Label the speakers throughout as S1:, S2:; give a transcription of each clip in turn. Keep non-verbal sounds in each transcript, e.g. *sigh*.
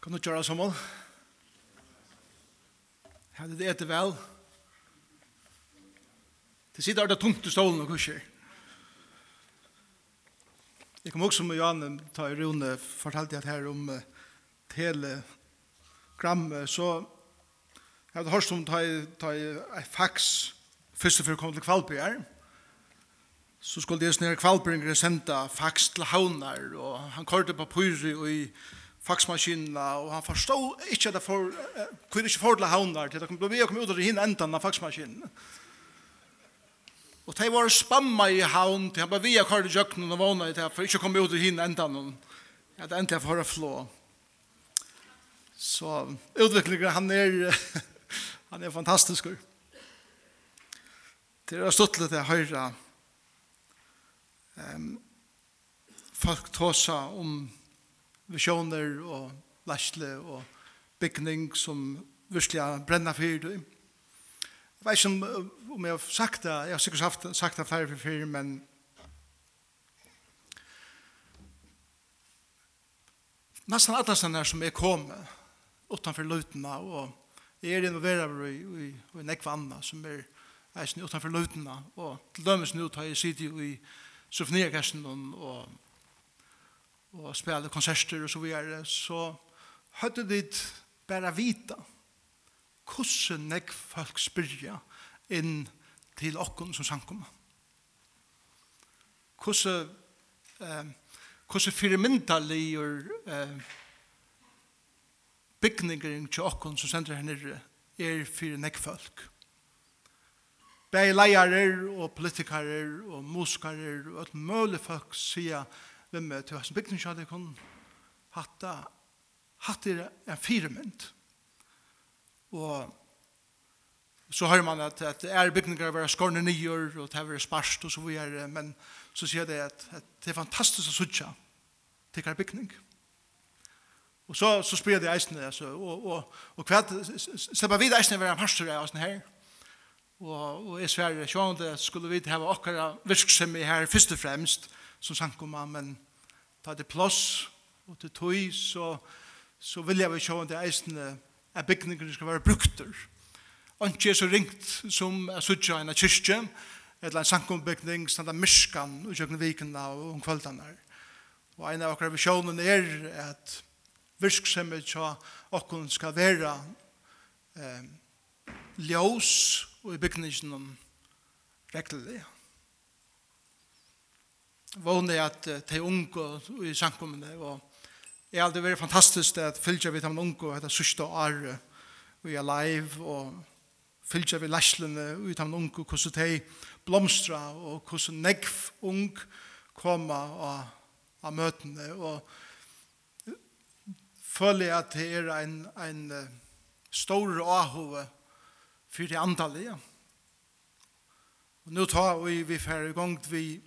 S1: Kan du kjøre sammen? Hadde det etter vel? Det sitter det tungt i stolen og kurser. Jeg kom også med Johan, ta i Rune, fortalte jeg her om uh, telegram, så jeg hadde hørt om ta i, ta i uh, fax, først og før kom til Kvalbyer, så skulle det snere kvalbyrninger senda fax til havnar, og han kørte på Pyri og i faxmaskinerna och han förstod inte att det för kunde inte fördla havnar till att komma med och komma ut ur hin ändan av faxmaskinen. Och det var spamma i havn till han bara via kvar i jöknen och vana i det här för inte komma ut ur hin ändan. Ja, det ändte jag för att flå. Så utvecklingen, han är, han är *laughs* fantastisk. Det är stått lite höjra. Um, folk tåsa om visjoner og lærsle og bygning som virkelig brenner for det. Jeg vet ikke om, om jeg har sagt det, jeg har sikkert haft, sagt det flere for fire, men nesten alle stedene som jeg kom utenfor løtene, og jeg er involveret i, i, i nekva som er eisen utenfor løtene, og til dømes nå tar jeg sitte i Sofonia-kassen og og spela konserter og så videre, så hadde de bare vita hvordan nek folk spyrja inn til okkon som sankumma. Hvordan eh, hvordan firmyndaligur eh, bygningering til okkon som sender her nere er fyrir nek folk. Begge leiarer og politikarer og muskarer og et mulig folk sier Hvem er til hans bygningskjall jeg kun hatta hatt er en firemynd. Og så hører man at, at er bygninger være skårne nyer, og det er sparst og så videre, men så sier det at, at det er fantastisk å sutja til hver bygning. Og så, så spyr det eisen, altså, og, og, og hva, slipper vi det eisen være en pastor av oss her, og, og jeg sverre, sjående skulle vi ha okkara virksomhet her først og fremst, som sankoma, men ta det plåss og til tøy, så, så vil jeg vel sjå det eisende at bygningene skal være brukter. Anki er så ringt som er suttet en kyrkje, eller en sankombygning, standa myskan og kjøkken vikene og om kvaldan her. Og en av akkurat visjonen er at virksomhet tja okkon skal være eh, ljós og i bygningen reglelig. Ja vågne at de unge i samkommende, og det er alltid veldig fantastisk at fylgja vi de unge, og det sørste året, og jeg er live, og fylgja vi læslene og de unge, hvordan de blomstra, og hvordan negv ung koma av, av møtene, og føler at det er en, en stor åhove for det andalige. Og nå tar vi, vi fer i gang, vi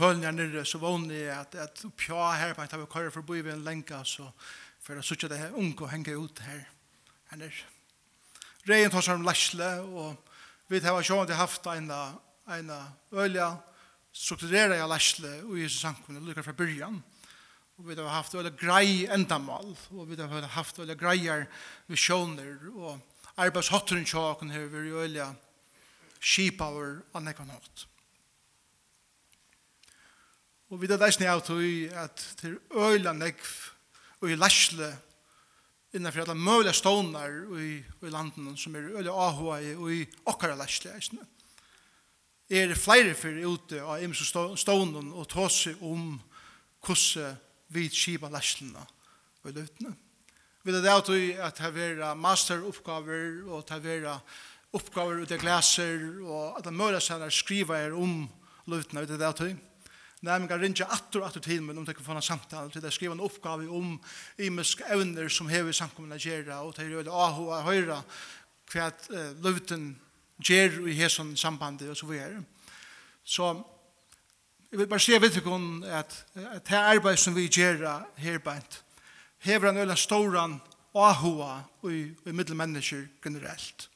S1: hølen her nere, så vågne jeg at, at pja her på en tabbe kører for å bo i en lenka, så for å sitte det her unge og henge ut her. Her nere. Reien tar seg om læsle, og vi har sjående haft en, en ølja, strukturerer jeg læsle i Jesu samkomne, lykker fra byrjan. Og vi har haft veldig grei endamal, og vi har haft veldig greier visjoner, og arbeidshotteren sjåken her, vi har veldig skipaver annekan hatt. Og vi er deisne av tog at til øyla nekv og i lasle innenfor alle mulige stånar i, i landen som er øyla ahua i, og i okkara læsle eisne. Er flere fyrir ute av imse stånen og tåse om hvordan vi kipa læslena og løtene. Vi er av tog at det er masteroppgaver og det er oppgaver ut av glaser og at det mulige skriva er om løtene ut av det av tog. Næmingar ringer atter og atter til men om de kan få en samtale til å skrive en oppgave om imiske evner som hever samkomne gjerne og til å gjøre ahu og høyre hva uh, løvden gjør i hesson sambandet og så videre. Så jeg vil bare si jeg vet ikke om at, at det arbeid som vi gjør her bænt hever en øyla ståran ahu og i, i middelmennesker generelt.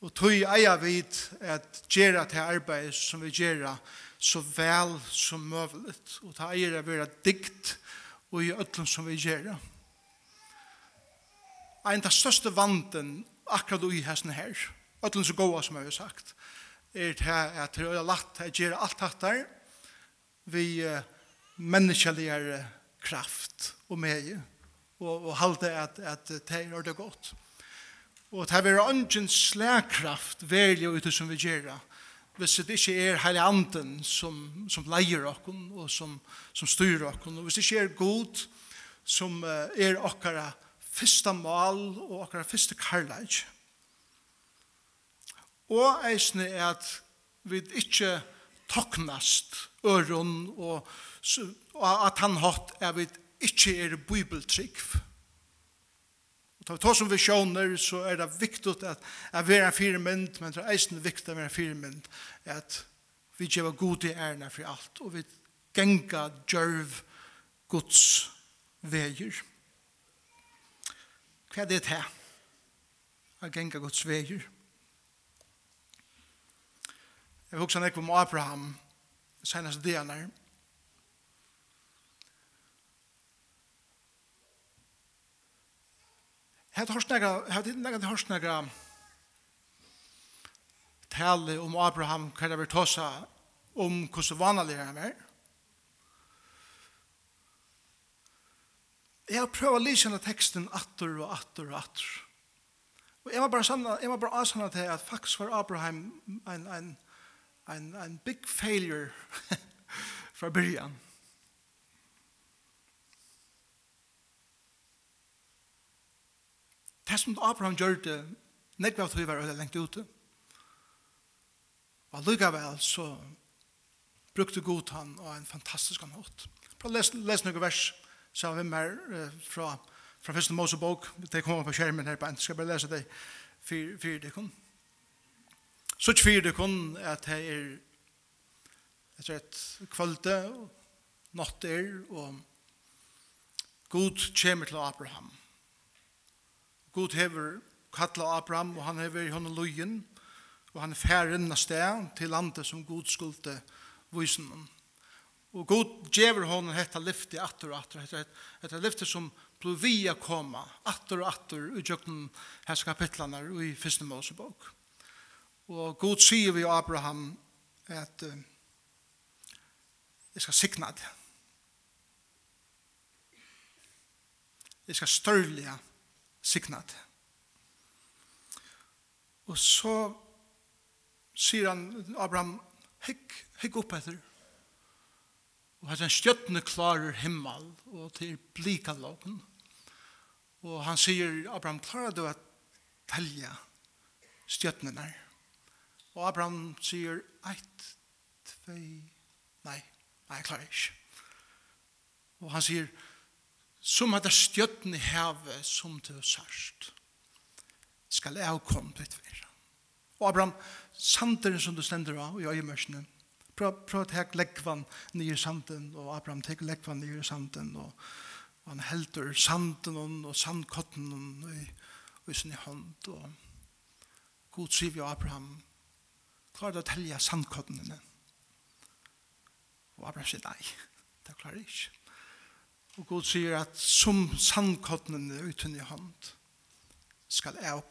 S1: Og tog eier vi at gjør det arbeid som vi gjør det så vel som møvlet. Og det eier å være dikt og i ødlen som vi gjør. En av største vanden akkurat i hesten her, ødlen så gode som jeg har sagt, er til at jeg har lagt å gjøre alt dette vi menneskeligere kraft og med og, og halte at, at det er det godt. Og det er vært ønsken slagkraft velje ut som vi gjør det hvis det ikke er hele anden som, som leier oss og som, som styrer oss. og hvis det ikke er god som er okkara fyrsta mal og okkara fyrsta karlæg. Og eisne er at vi ikke toknast øron og, og at han hatt er vi ikke er bibeltrykv. Då tar som visioner så är det viktigt att att vara en firmynd, men det är eisen viktigt att vara en firmynd att vi ger god i ärna för allt och vi gänga djörv Guds väger. Vad är det här? Att gänga Guds väger. Jag vill också om Abraham senast delar Hetta horsnaga, hetta hørt horsnaga tale om Abraham hva det vil ta seg om hvordan vanlig han er. Jeg har prøvd å lese denne teksten atter og atter og atter. Og jeg var bare, sanna, jeg var bare asanna til at faktisk var Abraham en, en, en, en big failure *laughs* fra byrjan. Det som Abraham gjør det, nekva tog var øyla lengt ute. Og lykkavel så brukte god han og en fantastisk han hatt. lese, lese noen vers, så har vi mer fra, fra første Mosebok. Det kommer på skjermen her på en, skal bare lese det for, for det kun. Så tvier det kun at det er et rett kvalitet og natter og god kommer til Abraham. God hever kattla Abraham, og han hever i hånden lojen, og han færre av sted til landet som God skulle vise noen. Og God gjever hånden hetta lyfte atter og atter, hetta, hetta lyfti som vi å koma, atter og atter, i jøkken hans kapitlene og i første Mosebok. Og God sier vi Abraham at uh, jeg skal sikne det. Jeg skal størlige signat. Og så sier han Abraham, hikk, hikk opp etter. Og at en stjøttene klarer himmel, og til blika loven. Og han sier, Abraham, klarer du å telja stjøttene der? Og Abraham sier, eit, tvei, nei, nei, jeg klarer ikke. Og han sier, som at stjøttene heve som du sørst, skal jeg avkomme ditt vera. Og Abraham, sanderen som du stender av i øyemørsene, prøv, prøv å ta lekvann nye sanden, og Abraham tek lekvann nye sanden, og, og han helter sanden og sandkotten i, i sin hånd, og god sier vi Abraham, klarer du å telle sandkottene? Og Abraham sier, nei, det klarer jeg ikke. Og Gud sier at som sandkottene uten i hånd skal jeg og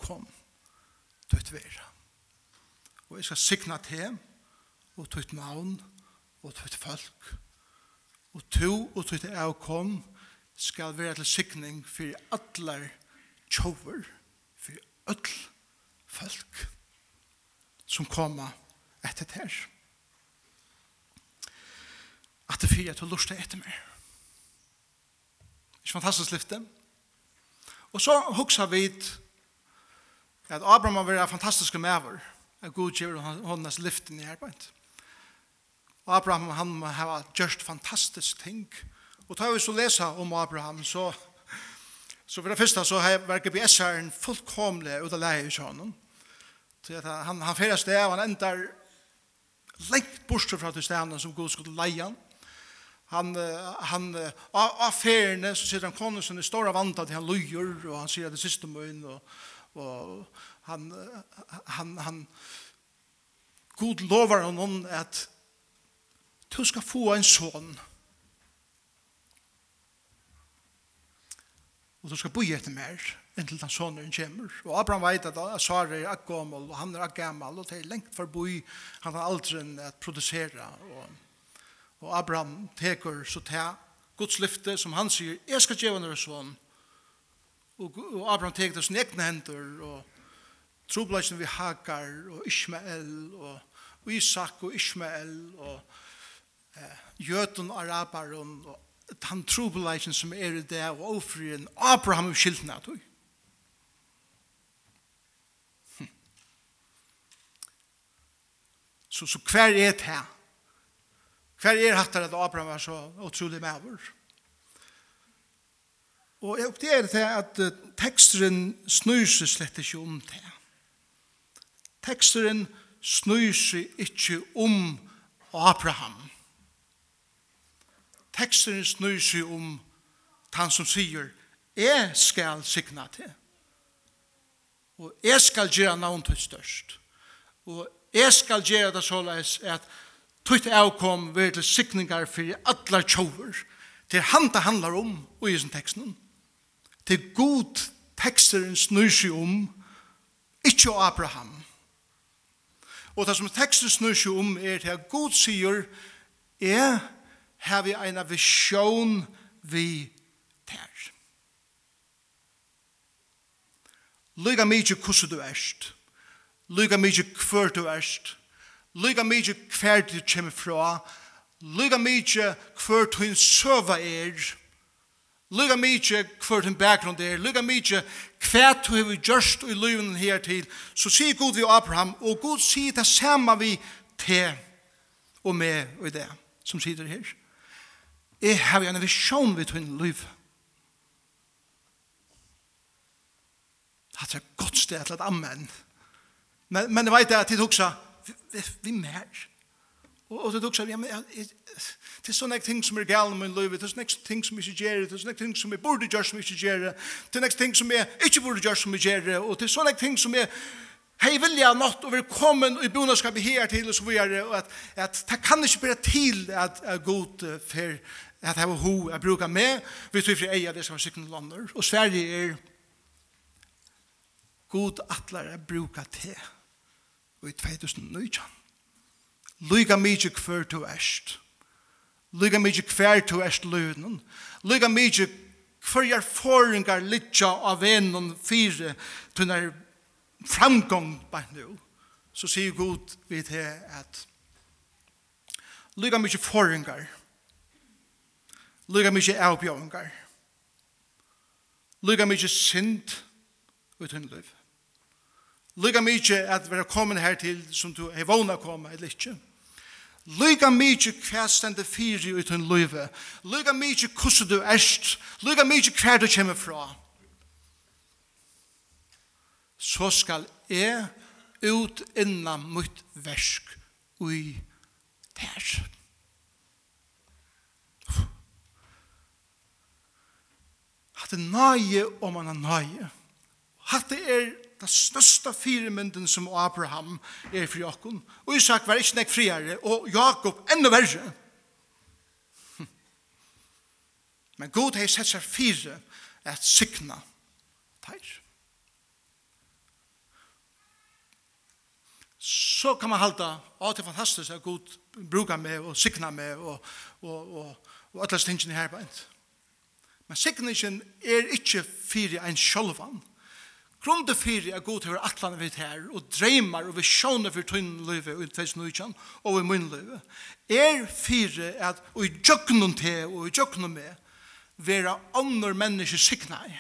S1: til å være. Og jeg skal sikne til og til et navn og til et folk. Og to og til et jeg kom skal være til sikning for alle tjover for alle folk som kommer etter ter. At det fyrer til å lusta etter meg. Ikke fantastisk lyfte. Og så hugsa vi at Abraham var en fantastisk maver. At Gud gjør hans lyfte i arbeid. Og Abraham han ha gjort fantastisk ting. Og tar vi så lesa om Abraham, så så for det første så har var GPS-eren fullkomlig ut av leie i sjønnen. Han, han fyrir sted, og han endar lengt bort fra til stedene som Gud skulle leie han han han av ferne så sitter han konsen i stora vanta till han lojor och han säger det sista mun och och han han han god lovar honom att du ska få en son og du skal bo etter mer inntil den sonen kommer. Og Abraham vet at Sara er akkommel, og han er akkommel, og det er lengt forbi, han har aldri at produsere. Og, Og Abraham teker så til Guds lyfte som han sier, jeg skal gjøre henne sånn. Og, og Abraham teker det sine egne hender, og trobladsen vi Hagar, og Ishmael, og, Isak, og Ishmael, og eh, Jøten, Arabaren, og han trobladsen som er i det, og ofrien, Abraham er skiltene av tog. Så, så hver er det her? Hver er hattar at Abraham var så utrolig maver? Og jeg oppdager det at teksteren snur seg slett ikke om det. Teksteren snur seg ikke om Abraham. Teksteren snur seg om han som sier, jeg skal sikna til. Og jeg skal gjøre navn til størst. Og jeg skal gjøre det såleis at Tutt avkom vi til sikningar fyrir allar tjóver. Til han det handlar om og i sin teksten. Til god teksteren snur seg om ikkje og Abraham. Og det som teksten snur seg om er til at god sier er har vi en visjon vi ter. Lyga mykje hvordan du erst. Lyga mykje hver du erst Lyga mykje hver du kommer fra, lyga mykje hver du søva er, lyga mykje hver du bakgrunn er, lyga mykje hver du har gjørst i lyven her til, så sier Gud vi Abraham, og Gud sier det samme vi til og med og det som sier det her. Jeg har en visjon vid hun liv. Det er et godt sted til et amen. Men, men jeg vet at jeg tog seg, vi mer. Og, og du seg, ja, men, det er sånne ting som er gale med min det er sånne ting som ikke gjør, det er sånne ting som jeg burde gjøre som ikke gjør, det er sånne ting som jeg ikke burde gjøre som jeg gjør, og det er sånne ting som jeg hei vilja nått og velkommen i bonderskapet her til og så videre, og at, at det kan ikke bare til at, at god for at jeg var ho jeg bruker med, vi tror for eier det som er sikkert lander, og Sverige er god atler jeg bruker til i 2019. Lyga mykje kvar to erst. Lyga mykje kvar to erst lønnen. Lyga mykje kvar jeg foringar litja av vennen fire til tunnar framgång bare nu. Så sier god vi til at lyga mykje foringar. Lyga mykje avbjøringar. Lyga mykje synd ut hun liv. Lyga mykje at vera kommen her til som du er vana koma, eller ikkje. Lyga mykje hva stendet fyri ut hun løyve. Lyga mykje hvordan du erst. Lyga mykje hva du kommer fra. Så skal jeg ut innan mitt versk ui der. Hatt er nøye om man er nøye. Hatt er den største firemynden som Abraham er fri Jakob. Og Isak var ikke nek friere, og Jakob enda verre. *laughs* Men god har sett seg fire at sykna teir. Så kan man halda, å, det er fantastisk at god brukar meg og sykna meg og, og, og, og alle tingene her på Men sykningen er ikke fire en sjølvan. Grunde fyrir er god til atlan vi her, og dreymar og visjoner for tøyne løyve i 2019 og i munn løyve, er fyrir at og i djøknum te og i djøknum me vera andre menneske sikna i.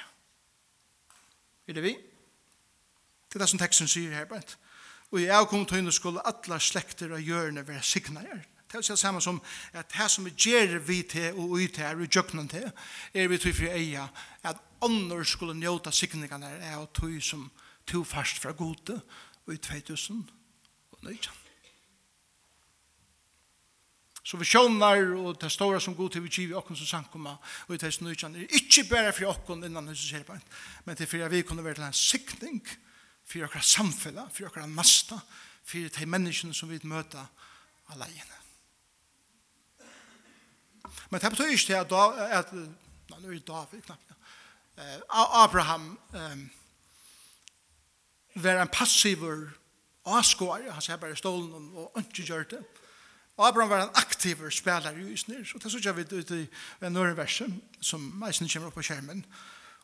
S1: Er det vi? Det er det som teksten sier her, brent. Og i avkom tøyne skulle atla slekter av hjørne vera sikna i. Det er det samme som at det som vi gjer vi til og ut her i djøknum te, er vi tøy for eia at ånder skulle njóta sikningene er av tog som tog fast fra gode i 2000 og nøytjan. Så vi sjånar og det stora som god til vi giv i okken som sankumma og i 2019 er ikkje bare for okken innan huset serbein, men til fyrir vi kunne være til en sikning for okra samfella, for okra nasta, for de menneskene som vi møta alene. Men det betyr ikke at, at, at, at, at, at, at, at, at, at, at, Abraham um, var en passiver avskåare, han sier bare stålen og ikke gjør det. Abraham var en aktiv spelare i Ysnir, Så det sier vi ut i en nøyre verse som eisen kommer opp på skjermen,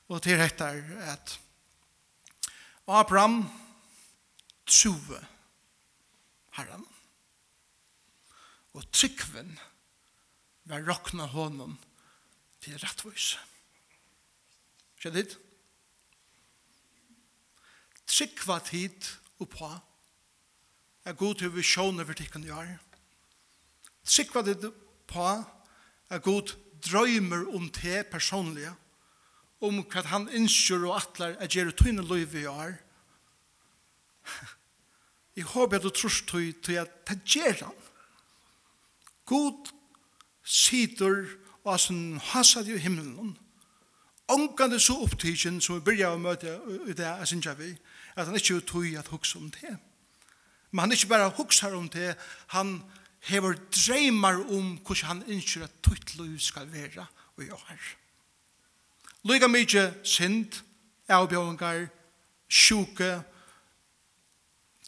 S1: og til rettar at Abraham trove herren, og tryggven var rokna honom til rettvoise. Skjønner dit? Tryggva tid oppa er god til visjoner for tikkene gjør. Tryggva tid oppa er god drøymer om te personlige, om hva han innskjør og atler er gjør tøyne løyve gjør. Jeg håper at du tror tøy til at det gjør han. God sitter og har sin hasad i himmelen ångande så opptidsen som vi byrja å møte i det jeg synes jeg vi, at han ikke tog at hukse om det. Men han ikke bare hukser om det, han hever dreymar om hvordan han innskjer at tøyt liv skal være og gjør her. Lyga mykje synd, avbjøringar, sjuke,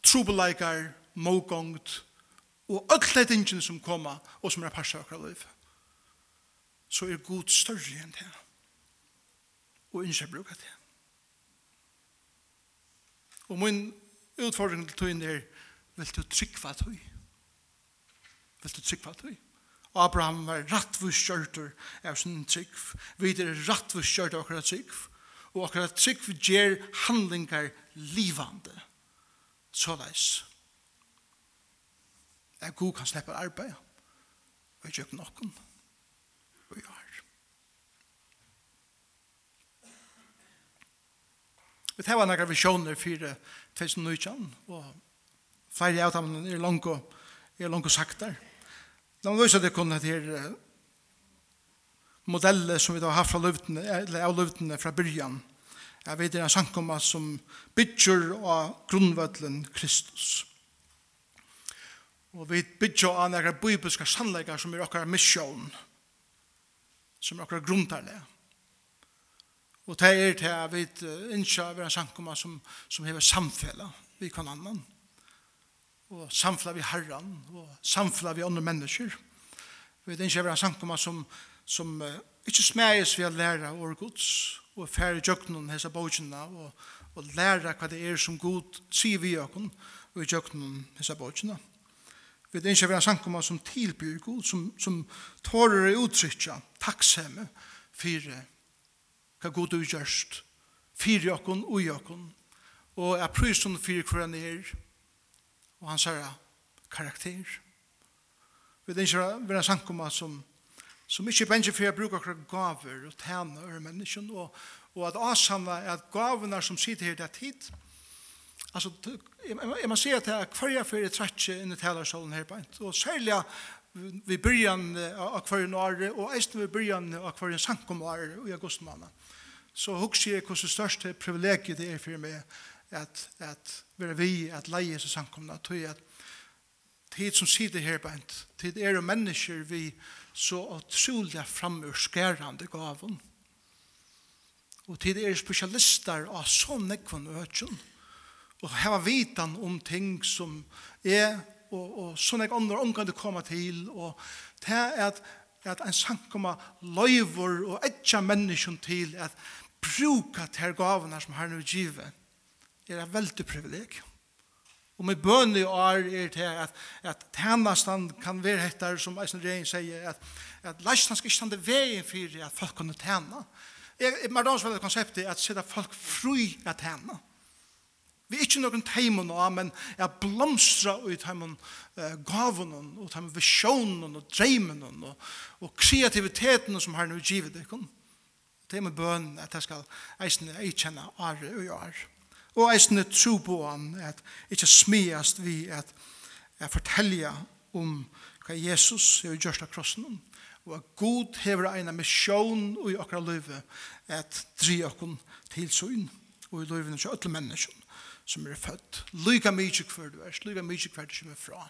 S1: trobeleikar, mågångt, og öll leit ingen som kommer og som er passet akkurat liv, så er god større enn det og ikke bruke det. Og min utfordring til tøyen er, vil du trykva tøy? Vil du trykva tøy? Abraham var rattvurskjørter av sin trykv. Vi er rattvurskjørter av akkurat trykv. Og akkurat trykv gjør handlingar livande. Så leis. Jeg god kan slippe arbeid. Og jeg gjør noen. Og jeg har. Vi tar en akkurat visjoner for 2019, og ferie av dem er langt og er langt og sagt der. Da må vi vise at det kunne til modeller som vi har haft fra løvdene, eller av løvdene fra byrjan. Jeg vet det er en sankomma som bygger av grunnvødlen Kristus. Og vi bygger av noen bibelske sannlegger som er okkar misjon, som er okkar grunntarlige. Og det er til at vi ikke vi en sankumma som, som hever samfella vi kan annan. Og samfla vi herran, og samfla vi andre mennesker. Vi er ikke vi er en sankumma som, som uh, ikke smeges vi å lære vår gods, og færre jøknun hese bókina, og, og lære hva det er som god sier vi jøknun, og i jøknun hesa bókina. Vi er ikke vi er en sankumma som tilbyr god, som, som tårer utrykja takksemme fyrir hva god du gjørst, fyre jokken og jokken, og jeg pryser hun fyre hver han er, og hans herre karakter. Vi vet ikke hva er en sankumma som, som ikke er bensje for jeg bruker akkurat gaver og tæna over mennesken, og, og at asanna er at gavene som sitter her det tid, altså, jeg, jeg må si at jeg hver jeg fyrir tretje inn i talersalen her beint, og særlig vi byrjan av kvarjen åre, og eisen vi byrjan av kvarjen sankom åre i augustmannen, så hugser jeg hvordan største privilegiet det er for meg at, at være vi, at leie Jesus sankomna, tog at tid som sitter her bænt, tid er jo mennesker vi så utrolig framurskærande gaven, og tid er spesialister av sånne kvann og hava vitan om ting som er og, og sånne jeg omgang til å til, og det er at, at en sankumma løyver og etja menneskjen til at bruka til gavene som har nu givet, er et veldig privileg. Og med bøn i år er det at, at tjennestand kan være etter, som Eisen Reyn sier, at, at leisene skal ikke stande veien for at folk kan tjene. Jeg, jeg, jeg, jeg, jeg, jeg, jeg, jeg, jeg, jeg, jeg, jeg, jeg, jeg, Vi er ikke noen teimen av, men jeg blomstrer ut teimen uh, gaven og teimen visjonen og dreimen og, og kreativiteten som har noe givet deg. Det er med bøn at jeg skal eisne kjenne are og jar. Og eisne tro på han at ikke smiast vi at jeg fortelja om hva Jesus er i av krossen og at God hever eina misjon i okra løyve at dri okken til søgn og i løyven til alle menneskene som er født. Lyga mykje hver du er, lyga mykje hver du kommer fra,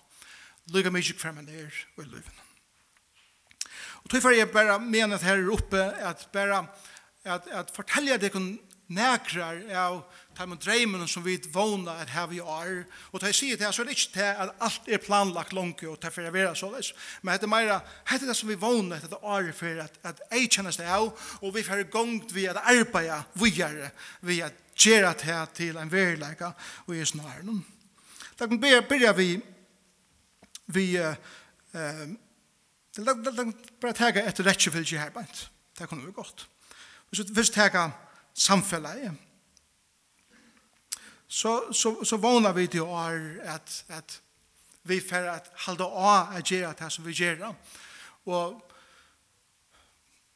S1: lyga mykje hver man er og i løven. Og tog for jeg bare mener at her oppe at bare at, at fortelle deg nekrar av de dreimene som vi vågna at her vi er. Og da jeg sier det, så er det ikke til at alt er planlagt langt og det er vera så. Men det er mer, det er det som vi vågna at det er for at, at jeg kjennes det av, og vi får gongt vi at arbeida videre, vi at gjøre det til en verilega og i snaren. Da kan vi begynne vi vi Det er bare tega etter rettjefylgje her, det kunne vi godt. Hvis vi tega samfellet. Så, så, så vågner vi till år at, at vi får at halde å att det som vi gjør. Og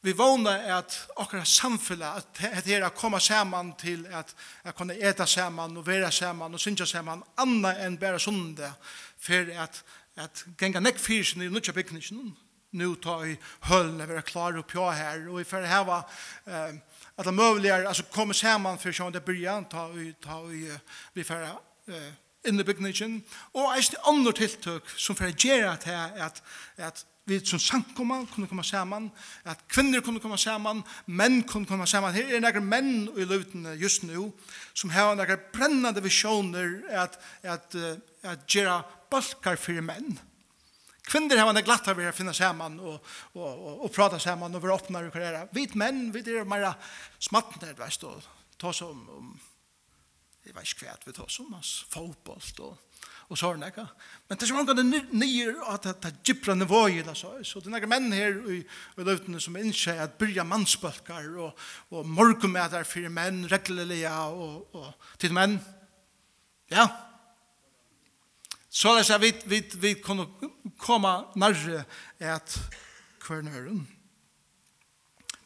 S1: vi vånar att åkra samfälla att, att det är att komma samman till att, att kunna äta samman och vara samman och synja samman annat än bara sunda för at att gänga näck fyrsen i nutja bygningen, nu ta i höll när vi är klara upp jag här och för det här var eh, att det möjliga alltså kommer samman för sjön det början ta i ta i vi får eh, in the beginning och är det andra som för att göra att att att vi som samkomma kunne komme saman, at kvinner kunne komme saman, menn kunne komme saman. Her er några menn i løvdene just nu, som har nekker brennende visjoner at, at, at, at gjøre balkar for menn. Kvinner har en glatt av å finne sammen og, og, og, og prate sammen og være åpne og karriere. Vi menn, vi er mer smattende, du vet, og ta oss om, om jeg vet ikke hva vi tar oss om, altså, fotboll og, og sånn, ikke? Men det er så mange nye, nye at det er gypra nivåer, altså. Så det er noen menn her i, i løvdene som innskjer at byrja mannsbølger og, og morgumæter for menn, reglelige og, og til menn. Ja, ja Så det er vi, vi, vi kunne komme nærre et kvernøren.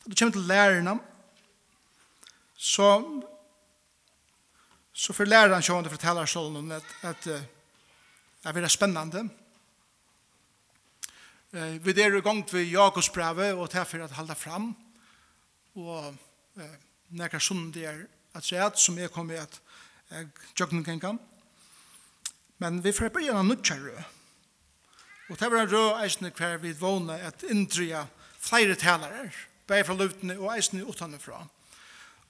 S1: Da du kommer til lærerne, så, så får læreren se om det forteller sånn om at, at det er veldig spennende. Eh, vi er i gang til Jakobs brevet og til for å holde fram. Og eh, er sånn det er at som jeg kommer til at jeg gjør noen Men vi får begynne en rød. Og det var en rød eisne hver vi vågne at inndrya flere talere, bare fra luftene og eisne utanifra.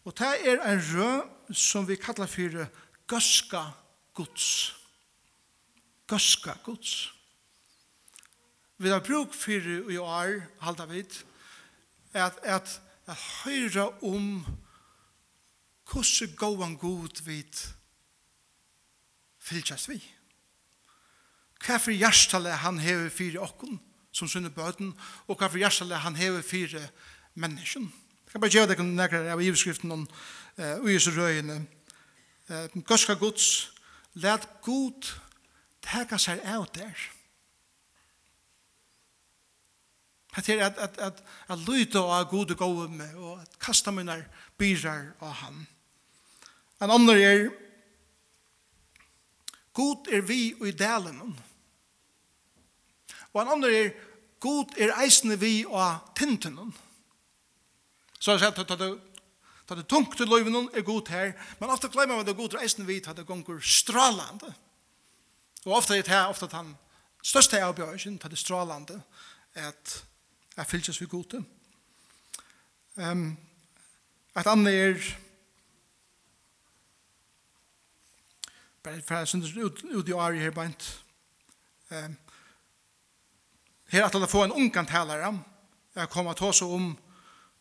S1: Og det er en rød som vi kallar for gøska gods. Gøska gods. Vi har bruk for i år, halda vidt, at, at, at høyre om hvordan gåan god vidt fylkjast vi hva for hjertale han hever fire okken, som sunne bøten, og hva for hjertale han hever fire mennesken. Jeg kan bare gjøre det nekker av iveskriften om uh, ujes røyene. Uh, Gøska gods, let god teka seg av der. Det er at, at, at, at lyde av god og gode med, og at kasta mine byrar av han. En andre er, god er vi og i delen, og Og en andre er, god er eisende vi og tinten. Så jeg sier, at det, er tungt til løyven er god her, men ofte glemmer man det god er eisende vi, at det gonger strålande. Og ofte er det her, ofte at han, største av bjørsen, til det strålande, at jeg fylkes vi god til. Um, et andre er, bare for jeg synes ut, ut i året her bare um, Her at han få en ungan talare, jeg kommer til oss om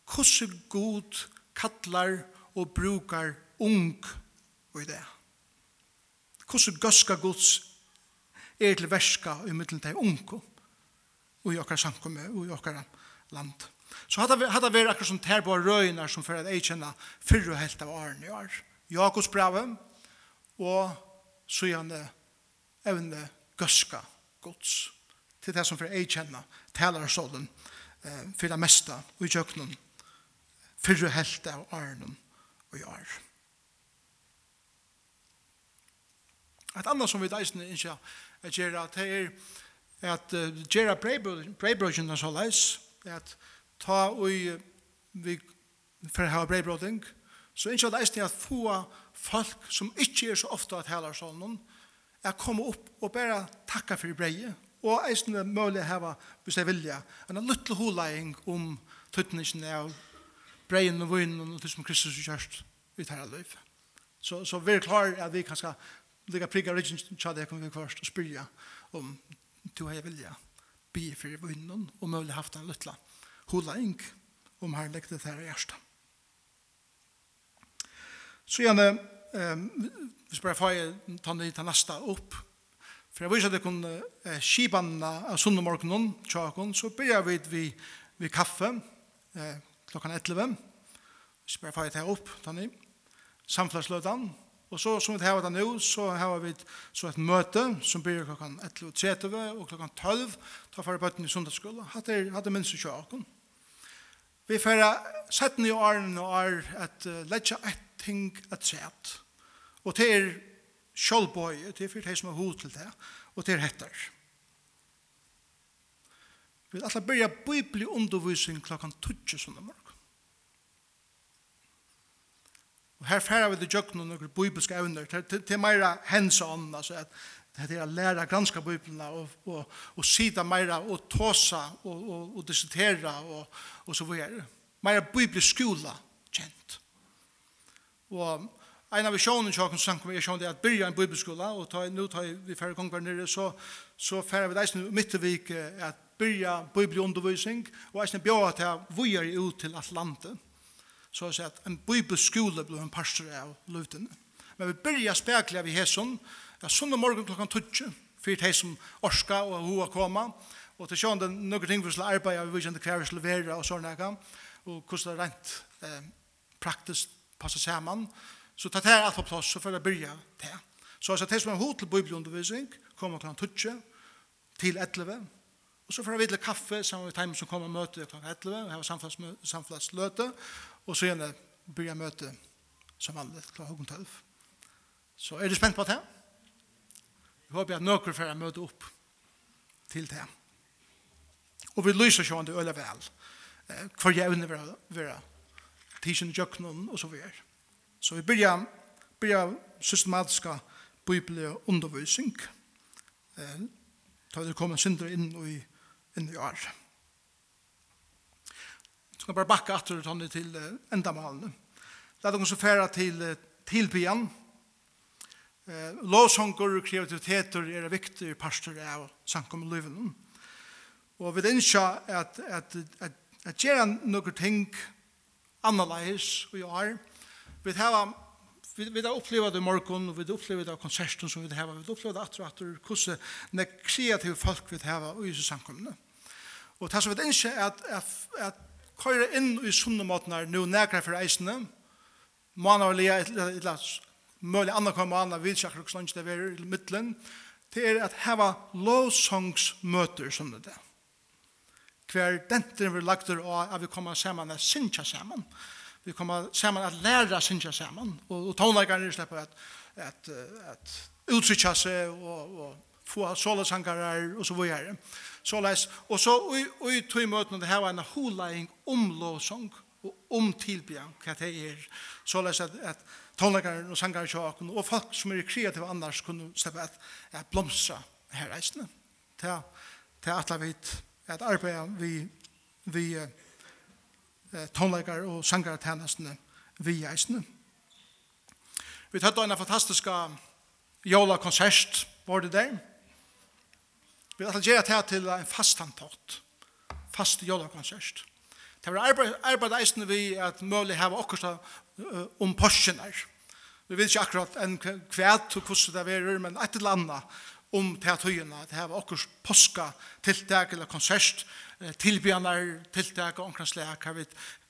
S1: hvordan god kattlar og brukar ung i det. Hvordan gøska gods er til verska i middelen til unko og i okkar samkomme og i okkar land. Så hadde vi, hadde vi akkurat som terbo røyner som fyrir at jeg kjenner fyrre og helt av åren i år. Jakobs brave og så gjerne evne gøska gods til det som for jeg kjenner, taler sånn, eh, for det meste, og i kjøkkenen, fyrre helte av arnen og i ar. Et annet som vi deisen ikke er gjerra, det er at uh, gjerra breibrøkken er så leis, at ta og vi for å ha breibrøkken, så ikke er deisen at få folk som ikke er så ofte at heller sånn, er komme opp og bare takke for breiet, og eisne mulig heva hvis jeg vilja en luttel hulaing om tøtningen av breien og vinen og det som Kristus har kjørst i her liv. så, så vi er klar at vi kan skal ligga prigga origin tja det kommer vi først og spyrja om du har vilja bi for vinen og mulig haft en luttla holeing om her legget det her i hjersta så gjerne um, hvis bare jeg får jeg ta ned til neste opp For jeg viser at jeg kunne eh, skibanna av sunnumorgenen, tjakon, så begynner vi vi, vi kaffe eh, klokkan 11. Så bare får jeg ta opp, tannig. Samflagsløtan. Og så, som vi har det nå, så har vi så et møte som begynner klokkan 11.30 og klokkan 12. Ta for bøtten i sundagsskolen. Hatt er, hatt er minst tjakon. Vi får sette nye årene og er at uh, letja et ting at sett. Og til sjálvbøye, det er for de som er hod til det, og det er hettar. Vi vil alltid begynne bibli undervisning klokkan 20 sånne morgen. Og her færer vi til jøkken og noen bøybelske evner, til meira hands on, altså at det er å lære granska bibelna og, og, og sida mer og tåsa og, og, og dissertera og, og så videre. Mer biblisk skola kjent. Og en av visjonen til åkken som er sånn at byrja en bibelskola, og ta, nå tar vi færre gonger nere, så, så færre vi deisen midtvik at byrja bibelundervisning, og eisen bjør at jeg vujer ut til Atlanten. Så jeg sier at en bibelskola blir en pastor av luten. Men vi byrja spekla vi hesson, ja, sundag morgen klokkan 12, fyrt hei som orska og hoa koma, og til sjående noen ting vi skulle arbeide, vi kjente hver vi skulle være og sånne, og hvordan det rent eh, praktisk passer sammen, Så ta det alt på plass, så får jeg byrja det. Så altså, det som er hod til bibelundervisning, kommer klant tutsi, til 11, og så får jeg videre kaffe, sammen med timen som kommer og møter klokken 11, og har var samflatsløte, og så gjerne byrja møte som alle klokken hokken 12. Så er du spent på det? Jeg håper at noen får jeg møte opp til det. Og vi lyser sånn det øyne vel. Hvor jeg unner være tidsen i jøkkenen og så videre. Så vi börjar, börjar systematiska bibelundervisning. Eh, tar det kommer synder in i, inn i år. Så kan bara backa att ta det till eh, ändamålen. Lät oss färra till eh, tillbyan. Eh, Låsånger och kreativiteter är pastor viktiga parster av samkommunlivet. Og vi ønsker at, at, at, at gjøre noen ting annerledes i år, Vi har vi vi har upplevt det morgon, och vi har upplevt det konserten som vi har, vi har upplevt att att kusse när kreativa folk vi har i så samkomna. Og det som vi ikke er at, at, at køyre inn i sunne måten her, nå nægra for eisene, måneder og lia, et eller mulig andre kommer andre, vil ikke akkurat slags det være i midtelen, det er at heva lovsongsmøter, som det er. Hver denten vi lagt der, og at vi kommer sammen, at sinja sammen. Og vi kommer sammen at læra synja sammen, og, og tonleikaren slipper at, at, at uttrykkja seg og, og få solosangarar og så videre. Så leis, og så i tog møtene det her var en hulaing om lovsang og om tilbjørn, hva det er. Så leis at, at tonleikaren og sangaren sjåken, og folk som er kreative annars kunne slippe at, at blomstra her reisende. Det er atla vidt at arbeid vi, vi, vi tonleikar og sangartænastene vi eisne. Vi tatt en fantastisk jola-konsert var det der. Vi tatt gjerne til til en fastantott, fast jola-konsert. Det var arbeid, eisne vi at mulig hava okkursta uh, om um porsjenar. Vi vet ikke akkurat enn kvæt og hvordan det er, men et eller annet om teatøyene, tøyene. Det her var okkurs påska tiltak eller konsert, tilbjørnar tiltak og omkring slik. Her vi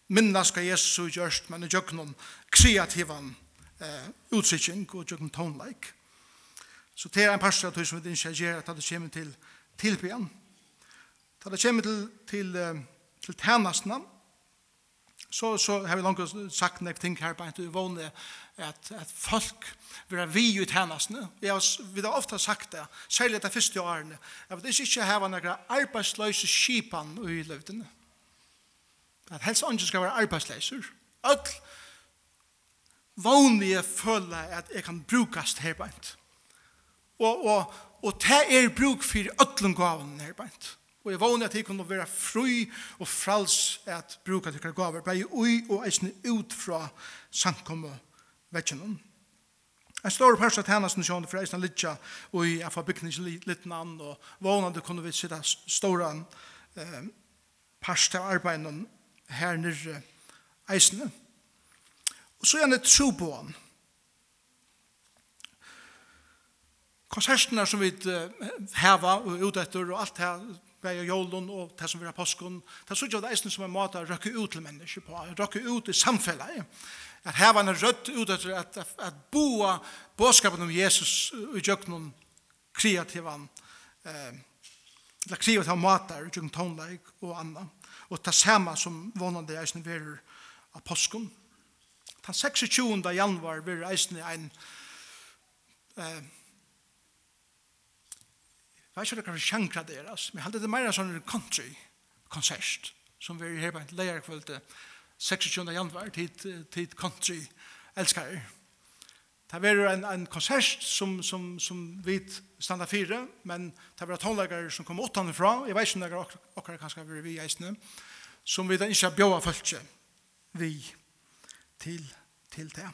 S1: minna skal Jesus gjørst, men gjør noen kreativan eh, utsikking og gjør jøkken tonelike. Så det er en parstra tøy som vi ikke gjør at det kommer til tilbjørn. Da det kommer til, til, til, til tjenestene, så, så har vi langt sagt nek ting her på en til vågne at, at folk vil ha vi ut hennasne. Vi har, vi har ofte sagt det, særlig det første årene, at det ikke har noen arbeidsløse skipan i løvdene. At helst andre skal være arbeidsløser. Alt vanlige føler at jeg kan brukast her på en. Og, og, og det er bruk for ødlen gaven her på en. Og jeg vågner at jeg kunne være fri og frals at bruka tykkar gaver, bare ui og eisne ut fra samkomme vekkjennom. En stor pers av tjenesten sjående for eisne litja og i FA bygningslitnan og vågner at vågnande kunne vi sitta stora eh, pers til arbeidene her nirre eisne. Og så er han tro på han. Konsertene som vi uh, heva og utetter og alt det bæja jólun og det som vi har påskun, det så gjør det eisen som en måte å røkke ut til mennesker på, røkke ut i samfellet, at heva en rødt ut etter at, at, at boa båskapen om Jesus i jøknun kreativan, eh, eller kreativa matar, jøknun tonleik og anna, og det samme som vannande eisen verur av påskun. Den 26. januar verur eisen en eh, Jeg vet ikke hva sjankra deres, men jeg halte det mer sånn country konsert, som vi er her på en leierkvöld 26. januar, tid, tid country elskar. Det var en, en konsert som, som, som vi standa fire, men det var tonleggere som kom utanfra, jeg vet ikke om det er akkurat kanskje vi er vi eisne, som vi da ikke bjóa følge vi til, til det.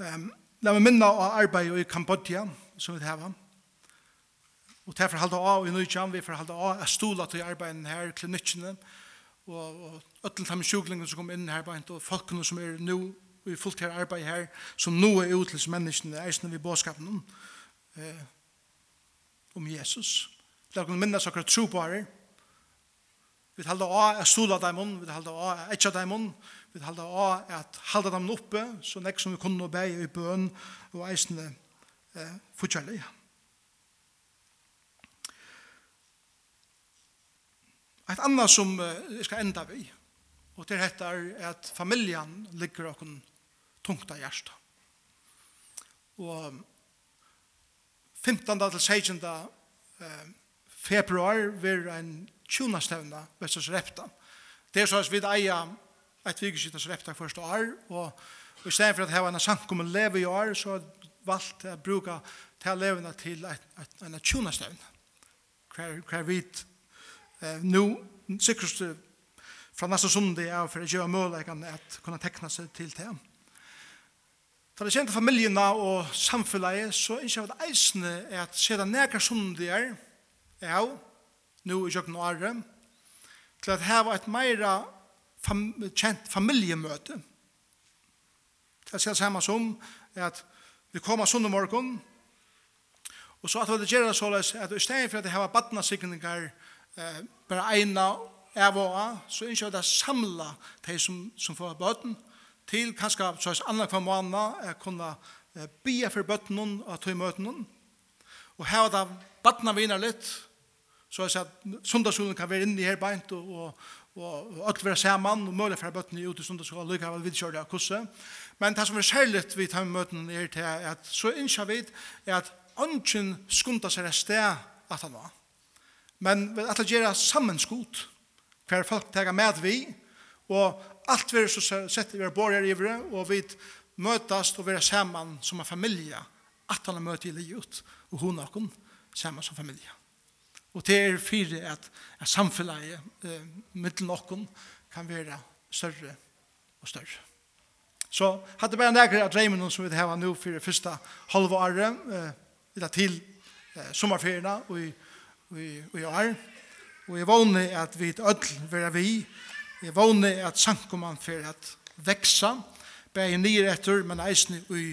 S1: Um, La meg minna av arbeid i Kambodja, som vi har. Og det er for å holde av i nøytjan, vi er for å holde av å stola til arbeidene her, klinikkene, og og ødelen tam sjuklingene som kom inn her, og folkene som er nå i fullt her arbeid her, som nå er ut til menneskene, er sånn vi båskapen om, eh, om Jesus. Det er å minnes akkurat tro på her, Vi halda av at stola dem om, vi halda av at etja dem om, vi halda av at halda dem oppe, så nek som vi kunne be i bøn og eisene eh, forskjellige. Et annet som jeg skal enda vi, og det heter at familien ligger åkken tungt av hjertet. Og 15. til 16. februar vil en tjunastevne Vestas Repta. Det er så at vi eier et vikeskittas Repta første år, og i stedet for at hava en sankum leve i år, så valgt å bruke til levende til en tjonestevn. Hver hver vidt eh, nå, sikkert fra neste sundag er for å gjøre mulighetene at kunne tekne seg til det. Da det kjente familiene og samfunnet, så innskjer vi det eisende at siden nære sundager er jo, nå i kjøkken og ære, til at her var et mer fam kjent familiemøte. Det er det samme som at Vi kom av sunne morgon, og så at vi gjør det såleis, at i stedet for at vi har badnasikninger, eh, bare eina av og av, så innskjer vi det samla de som, som får bøten, til kanskje så er andre kvar måned, er kunne eh, bia for bøtenen og ta i møtenen, og her er da badna viner litt, så er det at sundagsskolen kan være inne i her beint, og, og, og, og alt være sammen, og mulig for bøttene ut i sundagsskolen, og lykke av vidkjøret av kurset, Men det som er særligt vi tar møten er til at så innskja vi er at ånden skundar seg et sted at han var. Men vi at det gjør sammenskot hver folk tega med vi og alt vi er så sett vi er borger i og vi møtast og vi er saman som en familie at han møter i livet og hun og hun saman som familie. Og det er fire at, at samfunnet eh, mittel okken kan være større og større. Så hadde bare nægre av dreimene som vi har nå for det første halve året, eh, til eh, sommerferierna og i, i, i år. Og jeg vågne at vi til ødel være vi. Jeg vågne at sankoman for at veksa, bare nye etter, men eisen i,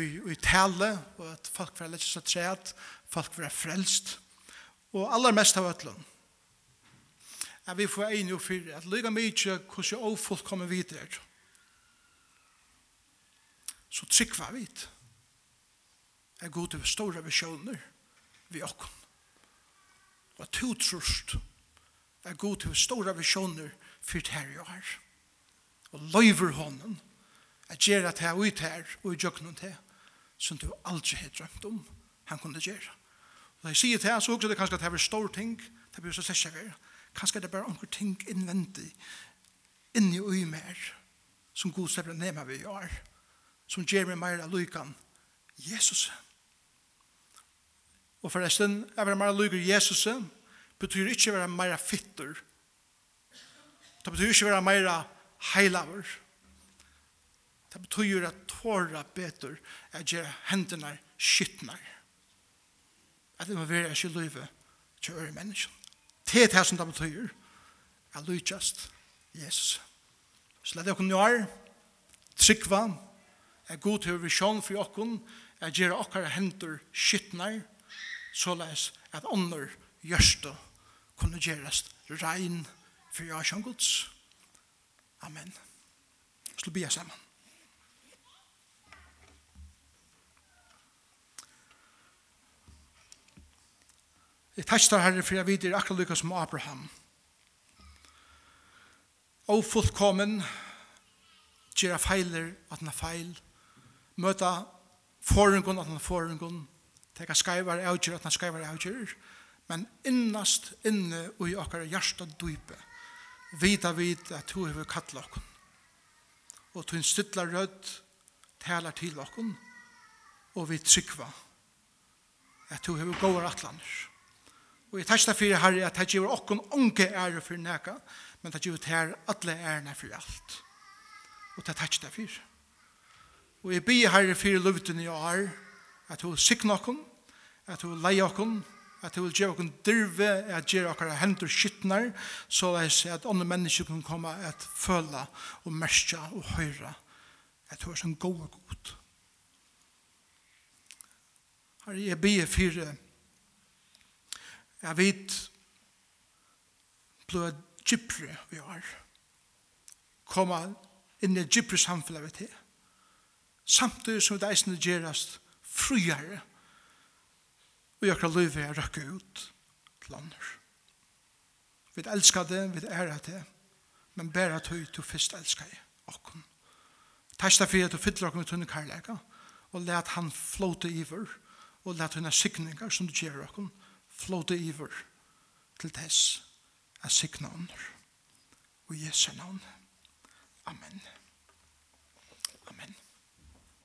S1: i, i tale, og at folk var lett så træt, folk var frelst. Og aller mest av ødelen. At vi får en jo for at lyga mykje hvordan jeg også folk kommer videre så tryggva vi det. Jeg går til store visjoner vi okken. Og to trust jeg går til store visjoner for det her jeg har. Og løyver hånden jeg gjør at jeg ut her og i jøkkenen til som du aldri har drømt om han kunne gjøre. Og jeg sier til jeg så også det kanskje at det er stor ting det blir så særlig kanskje det er bare anker ting innvendig inni og i mer som god slipper det nema vi gjør. Og som gjør meg mer lykken. Jesus. Og forresten, å være mer lykken Jesus betyr ikke å være mer fitter. Det betyr ikke å være mer heilaver. Det betyr at tåra beter er gjøre hendene skyttner. At det må være ikke lyve til å øre mennesken. Det er det som det betyr. Jeg lykkast Jesus. Så la det å kunne gjøre, trykva, er god har visjon for okkon, at gjøre okkar hendur så les at ånder gjørste kunne gjøres rein for jasjon gods. Amen. Så blir jeg sammen. Jeg tæstar herre for jeg vidir akkurat lykka som Abraham. Og fullkommen gjør feiler at han er feil møta forungun og forungun, teka skaivar avgjør han skaivar avgjør, men innast inne i okkar hjarta dype, vita vit at du hefur kalla okkun. Og tun stilla rød talar til okkun, og vi tryggva at du hefur gåar atlaner. Og jeg tæsta fyrir herri at det giver okkun unge ære fyrir neka, men det giver tær alle ærene fyrir alt. Og det tæsta fyrir. Og jeg blir herre fyrir luften i år, at hun sikna okken, at hun leie okken, at hun gjør okken dirve, at gjør okker hendur skyttnar, så at andre mennesker kan komme at føla og merska og høyra, at hun er sånn god og god. Herre, jeg blir fyrir jeg vet blod gypre vi har, koma inn i gypre samfunnet vi til, samtidig som det eisende gjerast friare og jeg kan løyve er røkke ut til andre. Vi elskar det, vi æra det, men bæra tøy til fyrst elskar jeg okken. Tæsta fyrir du fyller okken med tunne karlæga og let han flåte iver og let hunna sikningar som du gjer okken flåte iver til tess er sikna under og Jesu navn. Amen.